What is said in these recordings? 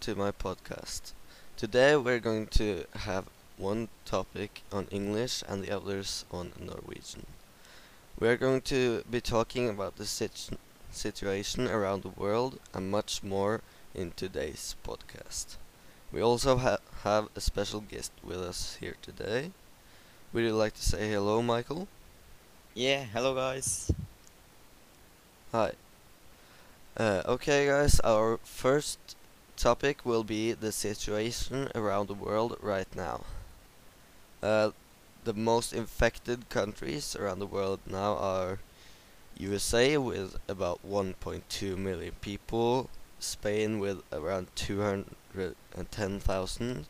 to my podcast. Today we're going to have one topic on English and the others on Norwegian. We are going to be talking about the sit- situation around the world and much more in today's podcast. We also ha- have a special guest with us here today. Would you like to say hello, Michael? Yeah, hello guys. Hi. Uh, okay, guys, our first topic will be the situation around the world right now. Uh, the most infected countries around the world now are USA with about 1.2 million people, Spain with around 210,000,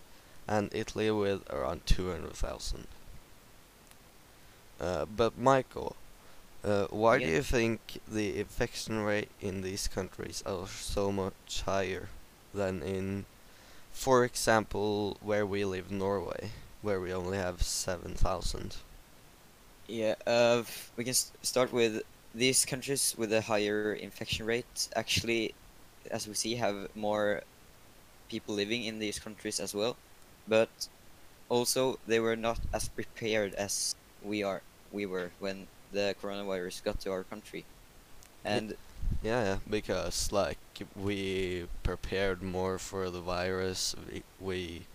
and Italy with around 200,000. Uh, but Michael, uh, why do you think the infection rate in these countries are so much higher than in, for example, where we live, Norway, where we only have 7,000? Yeah, uh, we can start with these countries with a higher infection rate. Actually, as we see, have more people living in these countries as well, but also they were not as prepared as we are. We were when the coronavirus got to our country, and Yeah, yeah, because like we prepared more for the virus, we, we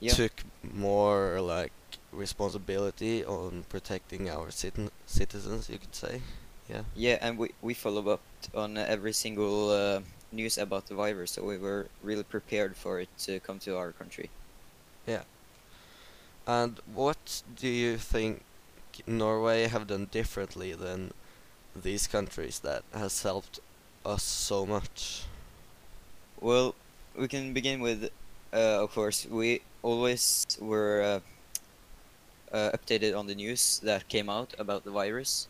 Yeah. took more like responsibility on protecting our citi- citizens, you could say. Yeah. yeah, and we we followed up on every single uh, news about the virus, so we were really prepared for it to come to our country. Yeah. And what do you think Norway have done differently than these countries that has helped us so much? Well, we can begin with, uh, of course, we always were uh, uh, updated on the news that came out about the virus,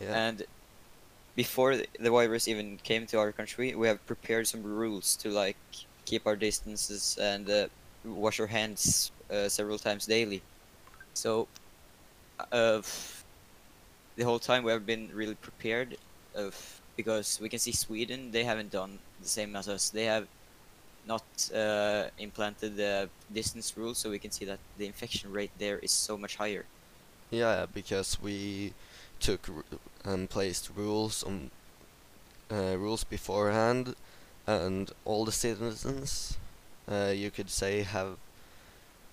Yeah. and before the virus even came to our country, we have prepared some rules to like keep our distances and uh, wash our hands uh, several times daily. So, uh, the whole time we have been really prepared of because we can see Sweden they haven't done the same as us. They have not uh, implanted the distance rule, so we can see that the infection rate there is so much higher. Yeah, because we took and placed rules on uh, rules beforehand, and all the citizens, uh, you could say, have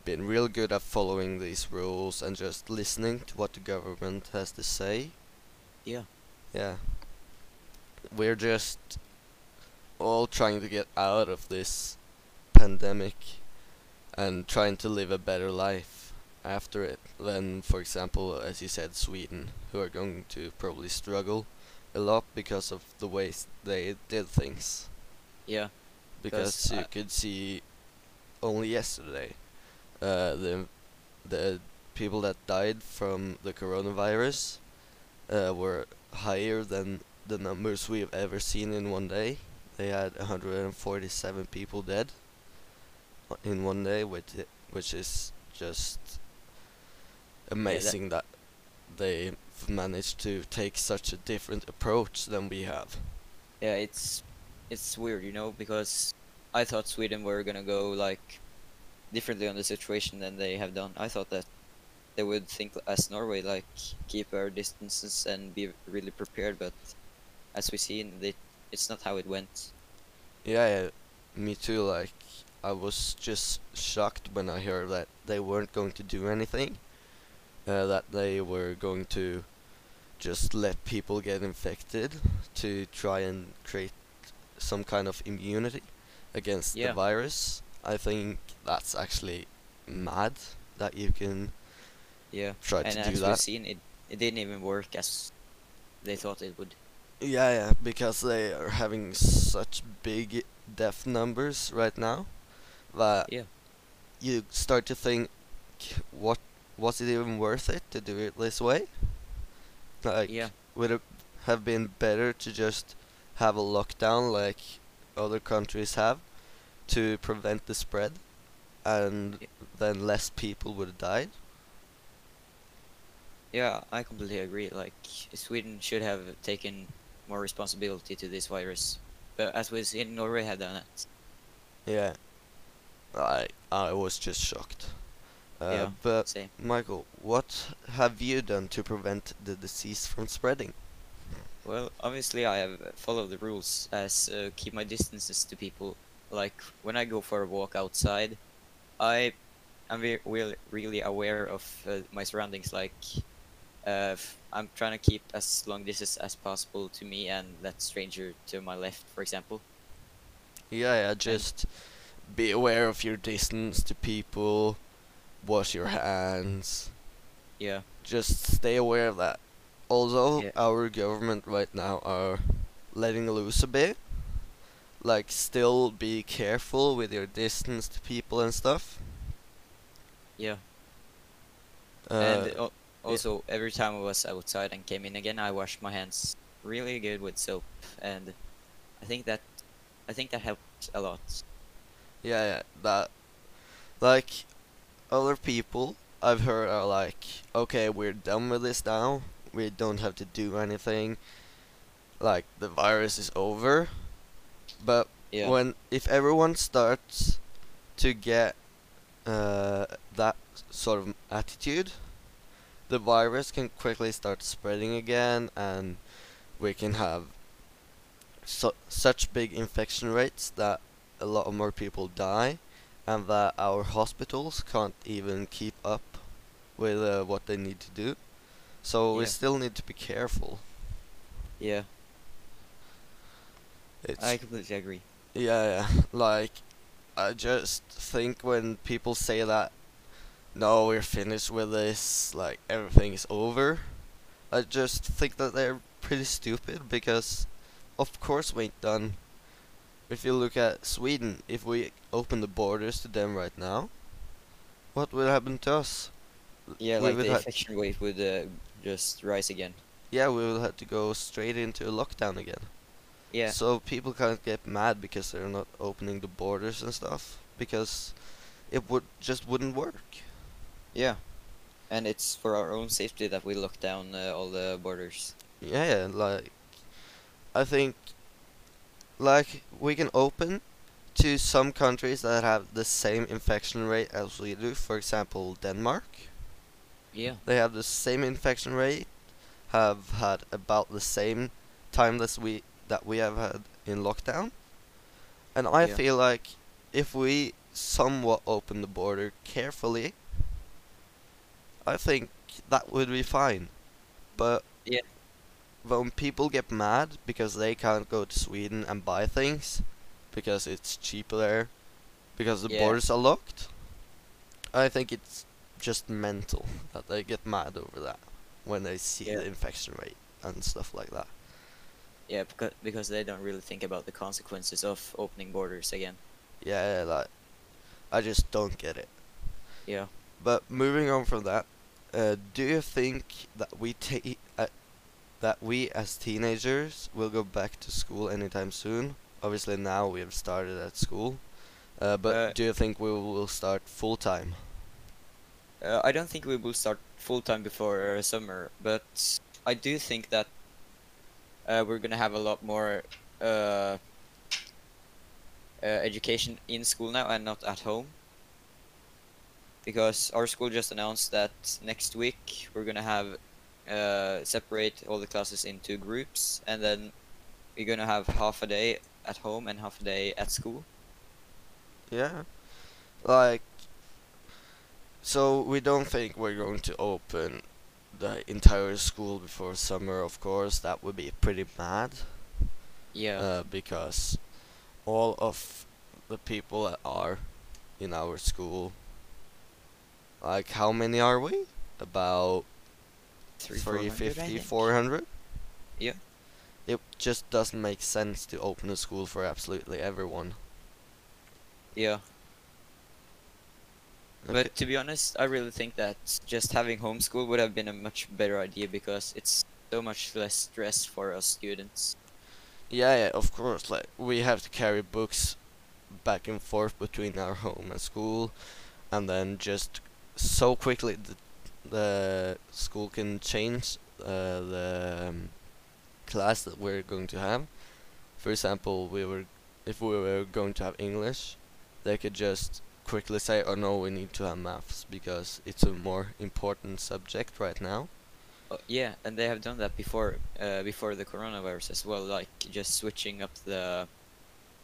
been real good at following these rules and just listening to what the government has to say. Yeah. Yeah. We're just all trying to get out of this pandemic and trying to live a better life after it than, for example, as you said, Sweden, who are going to probably struggle a lot because of the ways they did things. Yeah. Because Because you I- could see only yesterday uh, the the people that died from the coronavirus uh, were higher than the numbers we've ever seen in one day. They had 147 people dead in one day, which which is just amazing that they've managed to take such a different approach than we have. Yeah, it's it's weird, you know, because I thought Sweden were gonna go like differently on the situation than they have done. I thought that they would think as Norway, like keep our distances and be really prepared, but as we see, they, it's not how it went. Yeah, yeah, me too. Like, I was just shocked when I heard that they weren't going to do anything. Uh, that they were going to just let people get infected to try and create some kind of immunity against Yeah. the virus. I think that's actually mad that you can Yeah, try and to as do we've that. seen, it it didn't even work as they thought it would. Yeah, yeah, because they are having such big death numbers right now that Yeah. you start to think, what was it even worth it to do it this way? Like, Yeah. would it have been better to just have a lockdown like other countries have to prevent the spread, and Yeah. then less people would have died? Yeah, I completely agree. Like Sweden should have taken more responsibility to this virus. but as we in Norway have done it. Yeah. I I was just shocked. Uh, Yeah. But Same. Michael, what have you done to prevent the disease from spreading? Well, obviously I have followed the rules as uh, keep my distances to people. Like when I go for a walk outside, I am ve- really really aware of uh, my surroundings. Like uh, I'm trying to keep as long distance as possible to me and that stranger to my left, for example. Yeah, yeah, just be aware of your distance to people, wash your hands, Yeah, just stay aware of that. Although Yeah. our government right now are letting loose a bit, like still be careful with your distance to people and stuff. yeah. Uh, and al- also every time I was outside and came in again, I washed my hands really good with soap, and I think that I think that helped a lot. yeah, yeah, that like other people I've heard are like, okay, we're done with this now. We don't have to do anything. Like the virus is over. But Yeah. when if everyone starts to get uh, that sort of attitude, the virus can quickly start spreading again, and we can have su- such big infection rates that a lot of more people die, and that our hospitals can't even keep up with uh, what they need to do. So we still need to be careful. Yeah, It's I completely agree. Yeah, yeah. Like, I just think when people say that, no, we're finished with this, like, everything is over, I just think that they're pretty stupid because, of course, we ain't done. If you look at Sweden, if we open the borders to them right now, what would happen to us? Yeah, We like would the infection rate would uh, just rise again. Yeah, we would have to go straight into a lockdown again. Yeah, So people can't get mad because they're not opening the borders and stuff because it would just wouldn't work. yeah, and it's for our own safety that we lock down uh, all the borders. Yeah, yeah, like I think like we can open to some countries that have the same infection rate as we do. For example, Denmark. Yeah, They have the same infection rate, have had about the same time as we that we have had in lockdown. And I Yeah. feel like if we somewhat open the border carefully, I think that would be fine. But Yeah. when people get mad because they can't go to Sweden and buy things because it's cheaper there, because the Yeah. borders are locked, I think it's just mental that they get mad over that when they see Yeah. the infection rate and stuff like that. Yeah, because because they don't really think about the consequences of opening borders again. Yeah, like I just don't get it. Yeah. But moving on from that, uh, do you think that we take uh, that we as teenagers will go back to school anytime soon? Obviously, now we have started at school, uh, but Uh, do you think we will start full time? Uh, I don't think we will start full time before uh, summer, but I do think that uh, we're gonna have a lot more uh, uh, education in school now and not at home. Because our school just announced that next week we're gonna have uh, separate all the classes into groups, and then we're gonna have half a day at home and half a day at school. Yeah, like. So we don't think we're going to open the entire school before summer. Of course, that would be pretty mad. Yeah. uh, because all of the people that are in our school, like how many are we? About Three, 400, I 350, 400? Yeah. It just doesn't make sense to open a school for absolutely everyone. Yeah. But to be honest, I really think that just having homeschool would have been a much better idea because it's so much less stress for us students. Yeah, yeah, of course. Like we have to carry books back and forth between our home and school, and then just so quickly the, the school can change uh, the um, class that we're going to have for example, we were if we were going to have English, they could just quickly say, "Oh no, we need to have maths because it's a more important subject right now." Uh, yeah, and they have done that before, uh, before the coronavirus as well, like just switching up the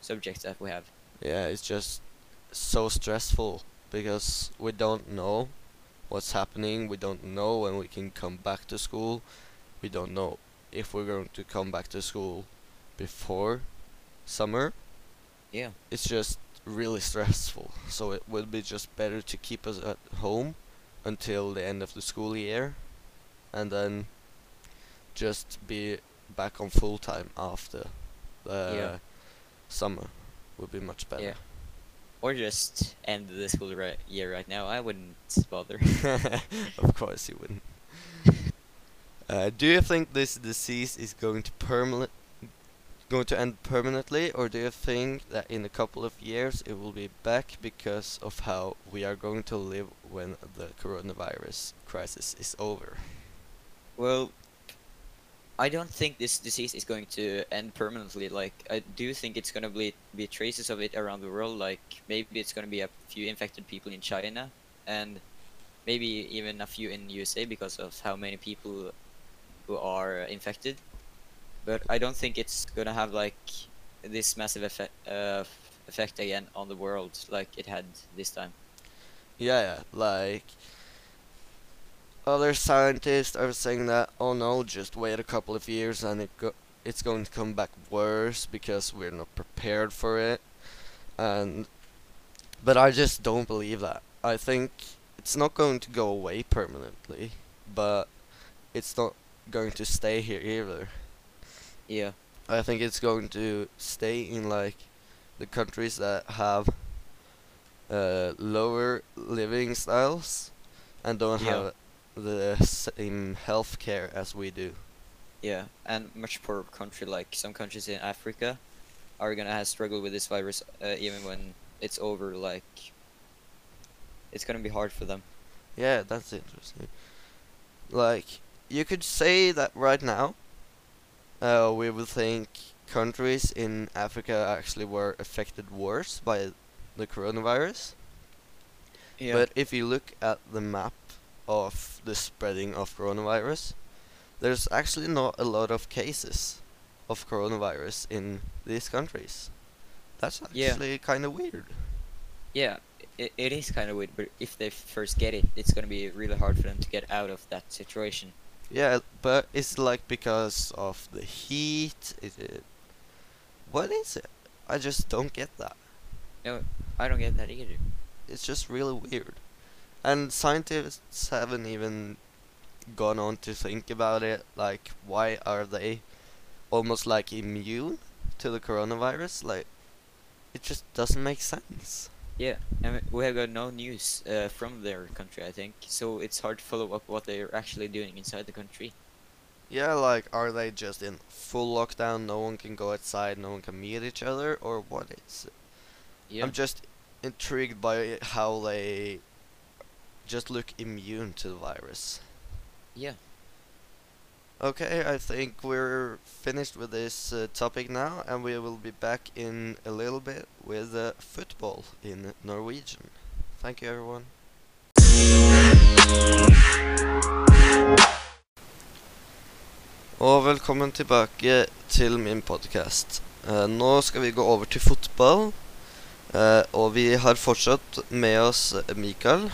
subjects that we have. Yeah, it's just so stressful because we don't know what's happening. We don't know when we can come back to school. We don't know if we're going to come back to school before summer. Yeah. It's just really stressful. So it would be just better to keep us at home until the end of the school year and then just be back on full time after the Yeah. summer would be much better. Yeah. Or just end the school year right now. I wouldn't bother. of course you wouldn't. Uh, do you think this disease is going to permanent going to end permanently, or do you think that in a couple of years it will be back because of how we are going to live when the coronavirus crisis is over? Well, I don't think this disease is going to end permanently. Like, I do think it's gonna be be traces of it around the world. Like, maybe it's gonna be a few infected people in China, and maybe even a few in USA because of how many people who are infected. But I don't think it's gonna have like this massive effect uh, effect again on the world like it had this time. Yeah, yeah, like other scientists are saying that oh no, just wait a couple of years and it go it's going to come back worse because we're not prepared for it. And but I just don't believe that. I think it's not going to go away permanently, but it's not going to stay here either. Yeah. I think it's going to stay in like the countries that have uh, lower living styles and don't Yeah. have the same health care as we do. Yeah, and much poorer country like some countries in Africa are gonna have struggle with this virus uh, even when it's over. Like, it's gonna be hard for them. Yeah, that's interesting. Like you could say that right now, uh, we would think countries in Africa actually were affected worse by the coronavirus. Yeah. But if you look at the map of the spreading of coronavirus, there's actually not a lot of cases of coronavirus in these countries. That's Yeah. actually kind of weird. yeah, it, it is kind of weird. But if they first get it, it's gonna be really hard for them to get out of that situation. Yeah, but it's like because of the heat. Is it? What is it? I just don't get that. No, I don't get that either. It's just really weird. And scientists haven't even gone on to think about it. Like, why are they almost like immune to the coronavirus? Like, it just doesn't make sense. Yeah, and we have got no news uh, from their country. I think so. It's hard to follow up what they're actually doing inside the country. Yeah, like, are they just in full lockdown? No one can go outside, no one can meet each other, or what is it? Yeah. I'm just intrigued by how they just look immune to the virus. yeah. Okay, I think we're finished with this uh, topic now, and we will be back in a little bit with uh, football in Norwegian. Thank you, everyone. Og velkommen tilbake til min podkast. nå skal vi gå over til fotball. Eh, og vi har fortsatt med oss Mikael.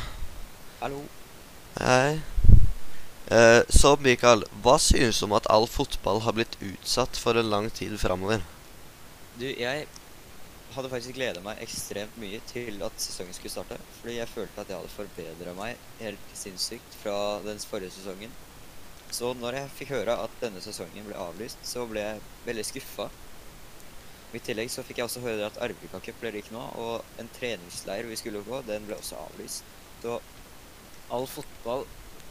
Hallo. Hei. Eh, så Mikael, hva synes du om at all fotball har blitt utsatt for en lang tid framover? Du, jeg hadde faktisk gleda meg ekstremt mye til at sesongen skulle starte. Fordi jeg følte at jeg hadde forbedra meg helt sinnssykt fra den forrige sesongen. Så når jeg fikk høre at denne sesongen ble avlyst, så ble jeg veldig skuffa. I tillegg så fikk jeg også høre at Arvika Cup ble ikke nå, og en treningsleir vi skulle gå, den ble også avlyst. Så all fotball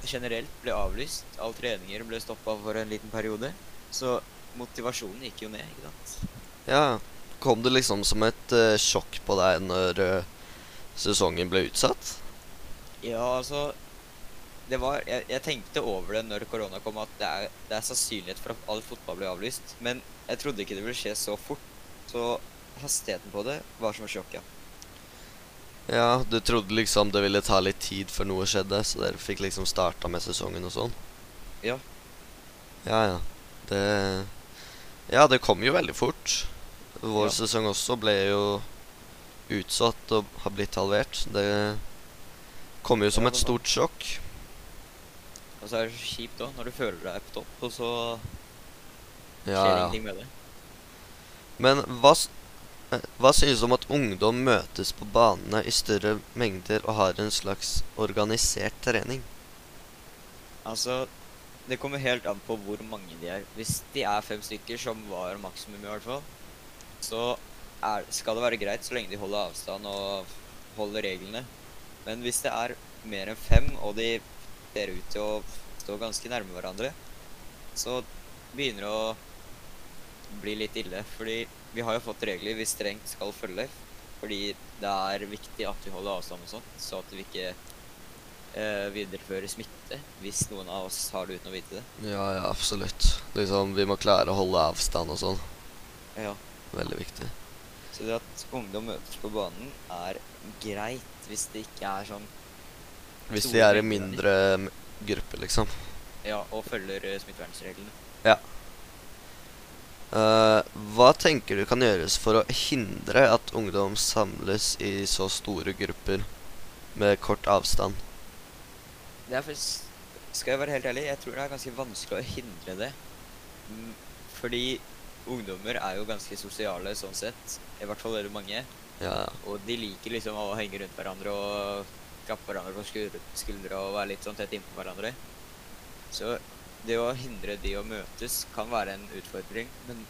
generelt ble avlyst. All treninger ble stoppa for en liten periode. Så motivasjonen gikk jo ned, ikke sant. Ja, kom det liksom som et uh, sjokk på deg når uh, sesongen ble utsatt? Ja, altså det var, jeg, jeg tenkte over det når korona kom, at det er, det er sannsynlighet for at all fotball blir avlyst. Men Jeg trodde ikke det ville skje så fort. Så hastigheten på det var som et sjokk, ja. Ja, du trodde liksom det ville ta litt tid før noe skjedde, så dere fikk liksom starta med sesongen og sånn? Ja. Ja, ja. Det Ja, det kom jo veldig fort. Vår Ja. sesong også ble jo utsatt og har blitt halvert. Det kom jo som Ja, et stort sjokk. Og så er det så kjipt òg, når du føler deg på topp, og så skjer ja. ingenting med det. Men hva, hva synes du om at ungdom møtes på banene i større mengder og har en slags organisert trening? Altså, det kommer helt an på hvor mange de er. Hvis de er fem stykker, som var maksimum i hvert fall, så er, skal det være greit så lenge de holder avstand og holder reglene. Men hvis det er mer enn fem, og de ser ut til å stå ganske nærme hverandre, så begynner det å bli litt ille. Fordi vi har jo fått regler vi strengt skal følge. Fordi det er viktig at vi holder avstand og sånt, så at vi ikke eh, viderefører smitte hvis noen av oss har det uten å vite det. Ja, ja, absolutt. Liksom, vi må klare å holde avstand og sånn. Ja. Veldig viktig. Så det at ungdom møtes på banen, er greit hvis det ikke er sånn Hvis de er i mindre grupper, liksom. Ja, og følger smittevernreglene. smittevernreglene. Eh, hva tenker du kan gjøres for å hindre at ungdom samles i så store grupper med kort avstand? Det er faktisk Skal jeg være helt ærlig, jeg tror det er ganske vanskelig å hindre det. Mm, Fordi ungdommer er jo ganske sosiale sånn sett. I hvert fall er det mange. Ja. Og de liker liksom å henge rundt hverandre og klappe hverandre på skuldre og være litt sånn tett innpå hverandre. Så det å hindre de å møtes kan være en utfordring, men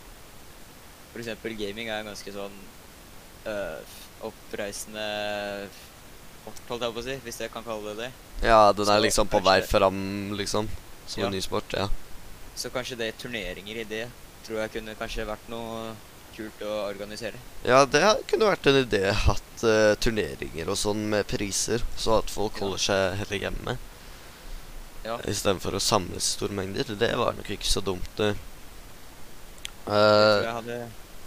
eksempel gaming er en ganske sånn øh, oppreisende sport, holdt jeg på å si, hvis jeg kan kalle det det. ja den er Så liksom på vei fram, liksom. Som Ja. en ny sport. Ja. Så kanskje det turneringer i det tror jeg kunne kanskje vært noe kult å organisere. ja, det kunne vært en idé. Hatt uh, turneringer og sånn med priser, så at folk holder seg heller hjemme. Ja. Istedenfor å samles i store mengder. Det var nok ikke så dumt, det. Jeg tror Eh, jeg hadde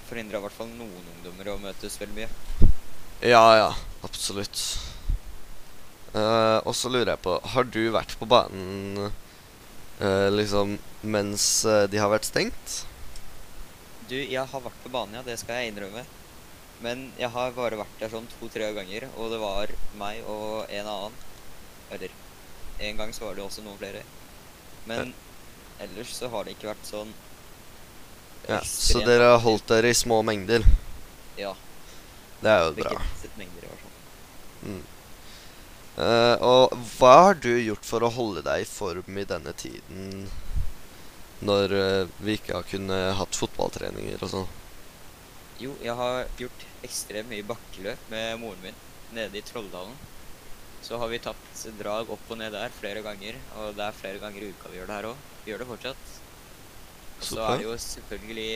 forhindra i hvert fall noen ungdommer å møtes veldig mye. ja, ja. Absolutt. Uh, og så lurer jeg på Har du vært på banen uh, liksom mens de har vært stengt? Du, jeg har vært på banen, ja, det skal jeg innrømme. Men jeg har bare vært der sånn to-tre ganger, og det var meg og en annen. Eller en gang så var det også noen flere. Men ellers så har det ikke vært sånn Ja, så dere har holdt dere i små mengder? Ja, Det er jo bra. begrenset mengder i hvert fall. Mm. Uh, og hva har du gjort for å holde deg i form i denne tiden når uh, vi ikke har kunnet hatt fotballtreninger og sånn? Jo, jeg har gjort ekstremt mye bakkeløp med moren min nede i Trolldalen. Så har vi tatt drag opp og ned der flere ganger, og det er flere ganger i uka vi gjør det her òg. Vi gjør det fortsatt. Og så er det jo selvfølgelig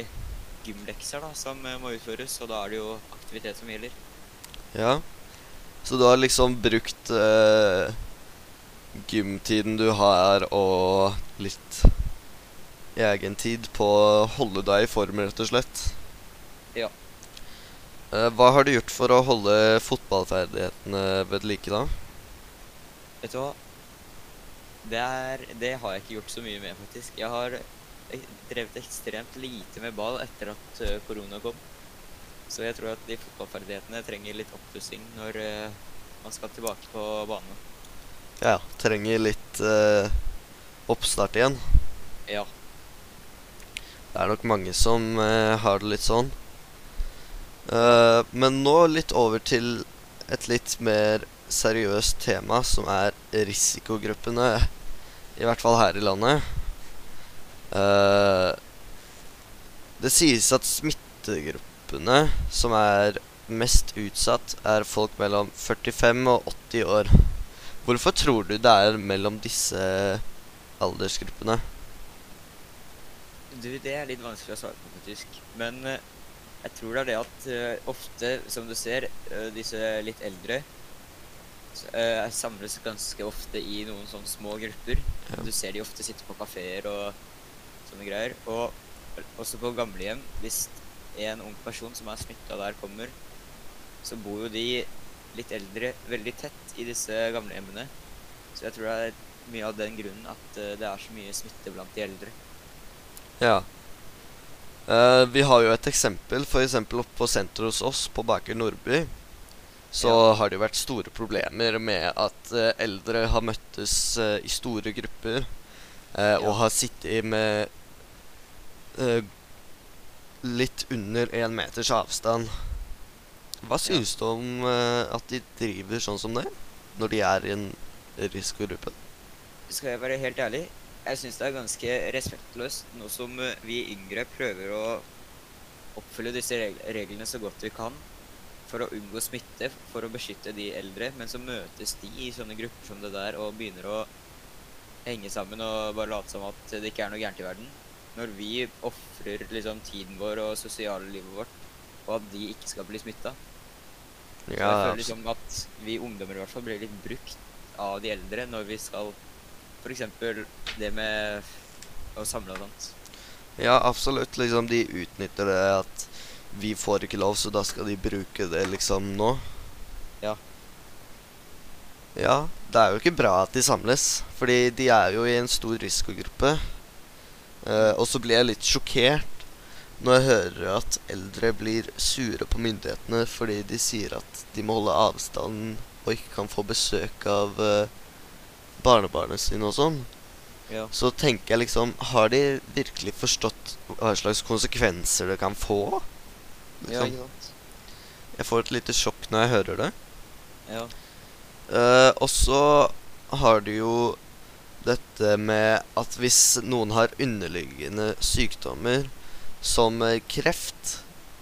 gymlekser da, som eh, må utføres, og da er det jo aktivitet som gjelder. Ja. Så du har liksom brukt eh, gymtiden du har og litt egen tid på å holde deg i form, rett og slett? Ja. Eh, hva har du gjort for å holde fotballferdighetene ved like, da? Vet du hva? Det, er, det har jeg ikke gjort så mye med, faktisk. Jeg har drevet ekstremt lite med ball etter at eh, korona kom. Så jeg tror at de fotballferdighetene trenger litt oppussing når uh, man skal tilbake på banen. Ja, trenger litt uh, oppstart igjen. Ja. Det er nok mange som uh, har det litt sånn. Eh, men nå litt over til et litt mer seriøst tema, som er risikogruppene. I hvert fall her i landet. Uh, det sies at smittegruppene som er mest utsatt, er folk mellom 45 og 80 år. Hvorfor tror du det er mellom disse aldersgruppene? Du, det er litt vanskelig å svare på, faktisk. Men uh, jeg tror det er det at uh, ofte, som du ser, disse litt eldre eh, samles ganske ofte i noen sånne små grupper. Ja. Du ser de ofte sitte på kafeer og sånne greier. Og også på gamlehjem, hvis en ung person som er smitta der, kommer, så bor jo de litt eldre veldig tett i disse gamlehjemmene. Så jeg tror det er mye av den grunnen at uh, det er så mye smitte blant de eldre. Ja. Uh, vi har jo et eksempel, f.eks. oppe på senteret hos oss, på Baker Nordby. Så Ja. har det jo vært store problemer med at uh, eldre har møttes uh, i store grupper. eh, Og har sittet med litt under én meters avstand. Hva syns du om at de driver sånn som det? Når de er i en risikogruppe? Skal jeg være helt ærlig, jeg syns det er ganske respektløst nå som vi yngre prøver å oppfylle disse reglene så godt vi kan for å unngå smitte, for å beskytte de eldre, men så møtes de i sånne grupper som det der og begynner å henge sammen og bare late som at det ikke er noe gærent i verden. Når vi ofrer liksom tiden vår og sosiale livet vårt og at de ikke skal bli smitta. Så jeg føler abs- liksom at vi ungdommer i hvert fall blir litt brukt av de eldre når vi skal F.eks. det med å samle og sånt. Ja, absolutt. Liksom, de utnytter det at vi får ikke lov, så da skal de bruke det liksom nå. Ja. Ja, det er jo ikke bra at de samles, fordi de er jo i en stor risikogruppe. Eh, og så blir jeg litt sjokkert når jeg hører at eldre blir sure på myndighetene fordi de sier at de må holde avstanden og ikke kan få besøk av uh, barnebarnet sine og sånn. Ja. Så tenker jeg liksom Har de virkelig forstått hva slags konsekvenser det kan få? Ja, Liksom. ikke sant? Jeg får et lite sjokk når jeg hører det. Ja. Uh, og så har du jo dette med at hvis noen har underliggende sykdommer som kreft,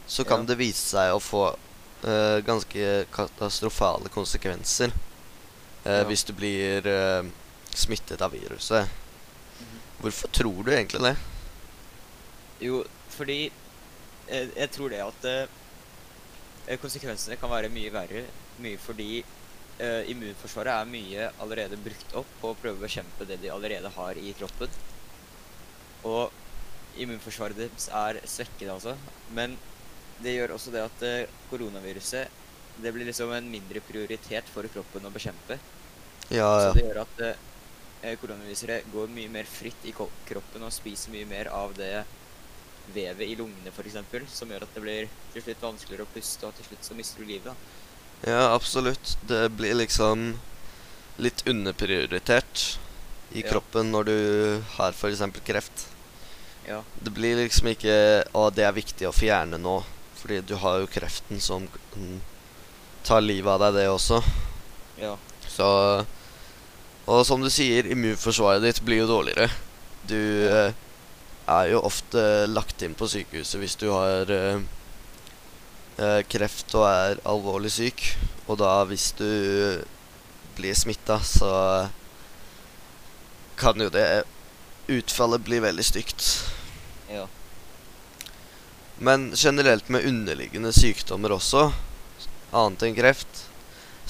så kan Ja. det vise seg å få uh, ganske katastrofale konsekvenser. uh, Ja. Hvis du blir uh, smittet av viruset. Mhm. Hvorfor tror du egentlig det? Jo, fordi eh, jeg tror det at eh, konsekvensene kan være mye verre. Mye fordi eh, immunforsvaret er mye allerede brukt opp på å prøve å bekjempe det de allerede har i kroppen. Og immunforsvaret deres er svekket, altså. Men det gjør også det at eh, koronaviruset det blir liksom en mindre prioritet for kroppen å bekjempe. Ja, Så det gjør at eh, koronaviruset går mye mer fritt i kroppen og spiser mye mer av det vevet i lungene f.eks., som gjør at det blir til slutt vanskeligere å puste, og til slutt så mister du livet. da. Ja, absolutt. Det blir liksom litt underprioritert i Ja. kroppen når du har f.eks. kreft. Ja. Det blir liksom ikke Å, det er viktig å fjerne nå. Fordi du har jo kreften som tar livet av deg, det også. Ja. Så Og som du sier, immunforsvaret ditt blir jo dårligere. Du Ja. Er jo ofte lagt inn på sykehuset hvis du har eh, eh, kreft og er alvorlig syk. Og da, hvis du blir smitta, så kan jo det utfallet bli veldig stygt. Ja. Men generelt med underliggende sykdommer også, annet enn kreft,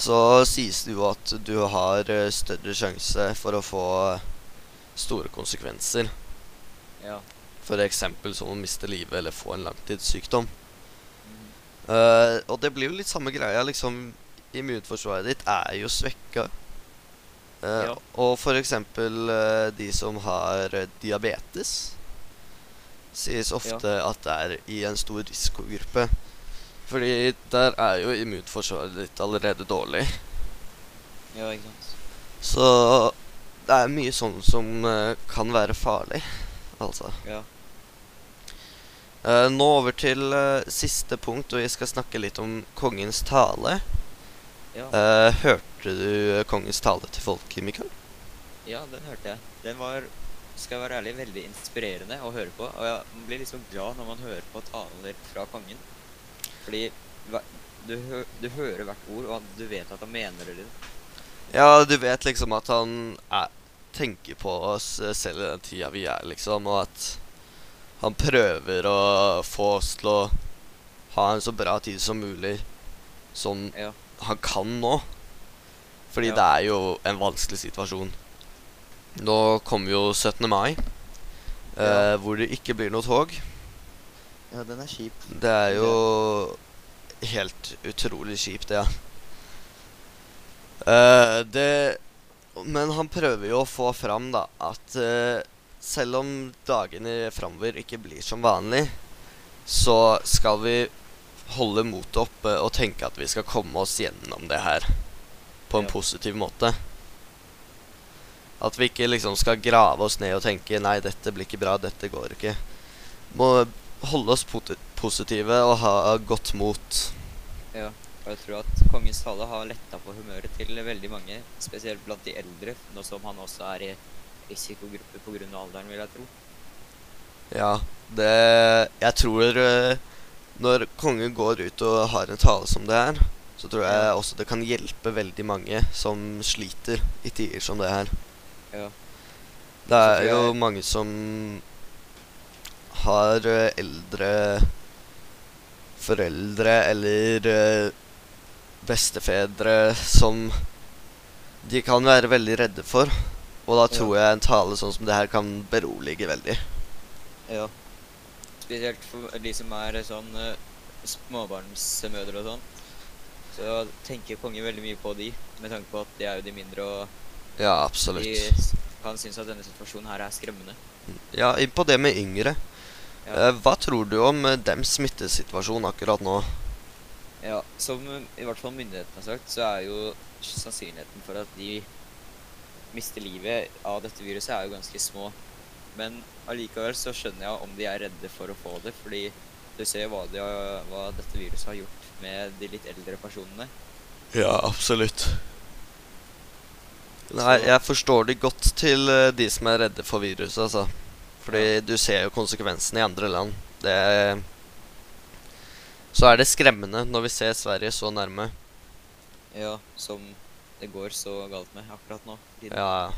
så sies det jo at du har eh, større sjanse for å få store konsekvenser. Ja. F.eks. som å miste livet eller få en langtidssykdom. Mm. Uh, og det blir jo litt samme greia, liksom. Immunforsvaret ditt er jo svekka. Uh, Ja. Og f.eks. Uh, de som har eh, diabetes, sies ofte at det er i en stor risikogruppe. Fordi der er jo immunforsvaret ditt allerede dårlig. ja, ikke sant. Så det er mye sånn som uh, kan være farlig, altså. Ja. Uh, nå over til uh, siste punkt, og vi skal snakke litt om kongens tale. Ja. Uh, hørte du kongens tale til folket, Mikael? ja, den hørte jeg. Den var, skal jeg være ærlig, veldig inspirerende å høre på. Og jeg blir liksom glad når man hører på taler fra kongen. Fordi du, hø du hører hvert ord, og du vet at han mener det. liksom. Ja, du vet liksom at han er, tenker på oss eh, selv i den tida vi er, liksom, og at han prøver å få oss til å ha en så bra tid som mulig som Ja. han kan nå. Fordi Ja. det er jo en vanskelig situasjon. Nå kommer jo 17. mai, eh, hvor det ikke blir noe tog. Ja, den er kjip. Det er jo helt utrolig kjipt, det, ja. Eh, det Men han prøver jo å få fram, da, at uh, selv om dagene framover ikke blir som vanlig, så skal vi holde motet oppe og tenke at vi skal komme oss gjennom det her på en Ja. positiv måte. At vi ikke liksom skal grave oss ned og tenke 'nei, dette blir ikke bra, dette går ikke'. Må holde oss positive og ha godt mot. Og jeg tror at kongens tale har letta på humøret til veldig mange, spesielt blant de eldre, nå som han også er i risikogruppe pga. alderen, vil jeg tro. Ja, det Jeg tror eh, når kongen går ut og har en tale som det her, så tror jeg også det kan hjelpe veldig mange som sliter i tider som det her. Ja. Det er jo jeg- mange som har eh, eldre foreldre eller eh, bestefedre som de kan være veldig redde for. Og da Ja. tror jeg en tale sånn som det her kan berolige veldig. Ja. Spesielt for de som er sånn eh, småbarnsmødre og sånn. Så tenker kongen veldig mye på de, med tanke på at de er jo de mindre, og Ja, absolutt. De kan synes at denne situasjonen her er skremmende. Ja, inn på det med yngre. Ja. Eh, hva tror du om eh, dems smittesituasjon akkurat nå? Ja, som i hvert fall myndighetene har sagt, så er jo sannsynligheten for at de mister livet av dette viruset, er jo ganske små. Men allikevel så skjønner jeg om de er redde for å få det, fordi du ser hva, de har, hva dette viruset har gjort med de litt eldre personene. Ja, absolutt. Nei, jeg forstår det godt til eh, de som er redde for viruset, altså. Fordi du ser jo konsekvensene i andre land. Det Så er det skremmende når vi ser Sverige så nærme. Ja, som det går så galt med akkurat nå. Ja.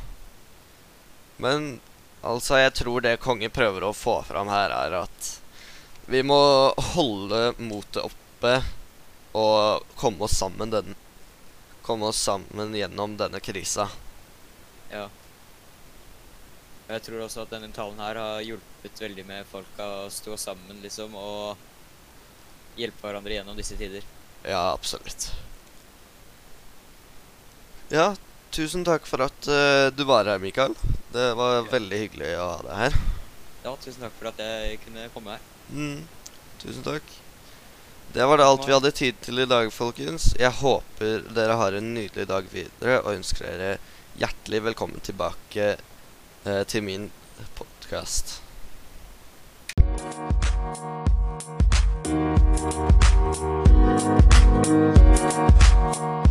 Men altså, jeg tror det kongen prøver å få fram her, er at vi må holde motet oppe og komme oss sammen den Komme oss sammen gjennom denne krisa. Ja. Jeg tror også at denne talen her har hjulpet veldig med folka å stå sammen, liksom, og hjelpe hverandre gjennom disse tider. Ja, absolutt. Ja, tusen takk for at uh, du var her, Mikael. Det var Ja. veldig hyggelig å ha deg her. Ja, tusen takk for at jeg kunne komme her. Mm, tusen takk. Det var det alt vi hadde tid til i dag, folkens. Jeg håper dere har en nydelig dag videre, og ønsker dere hjertelig velkommen tilbake eh, til min podkast. Thank you.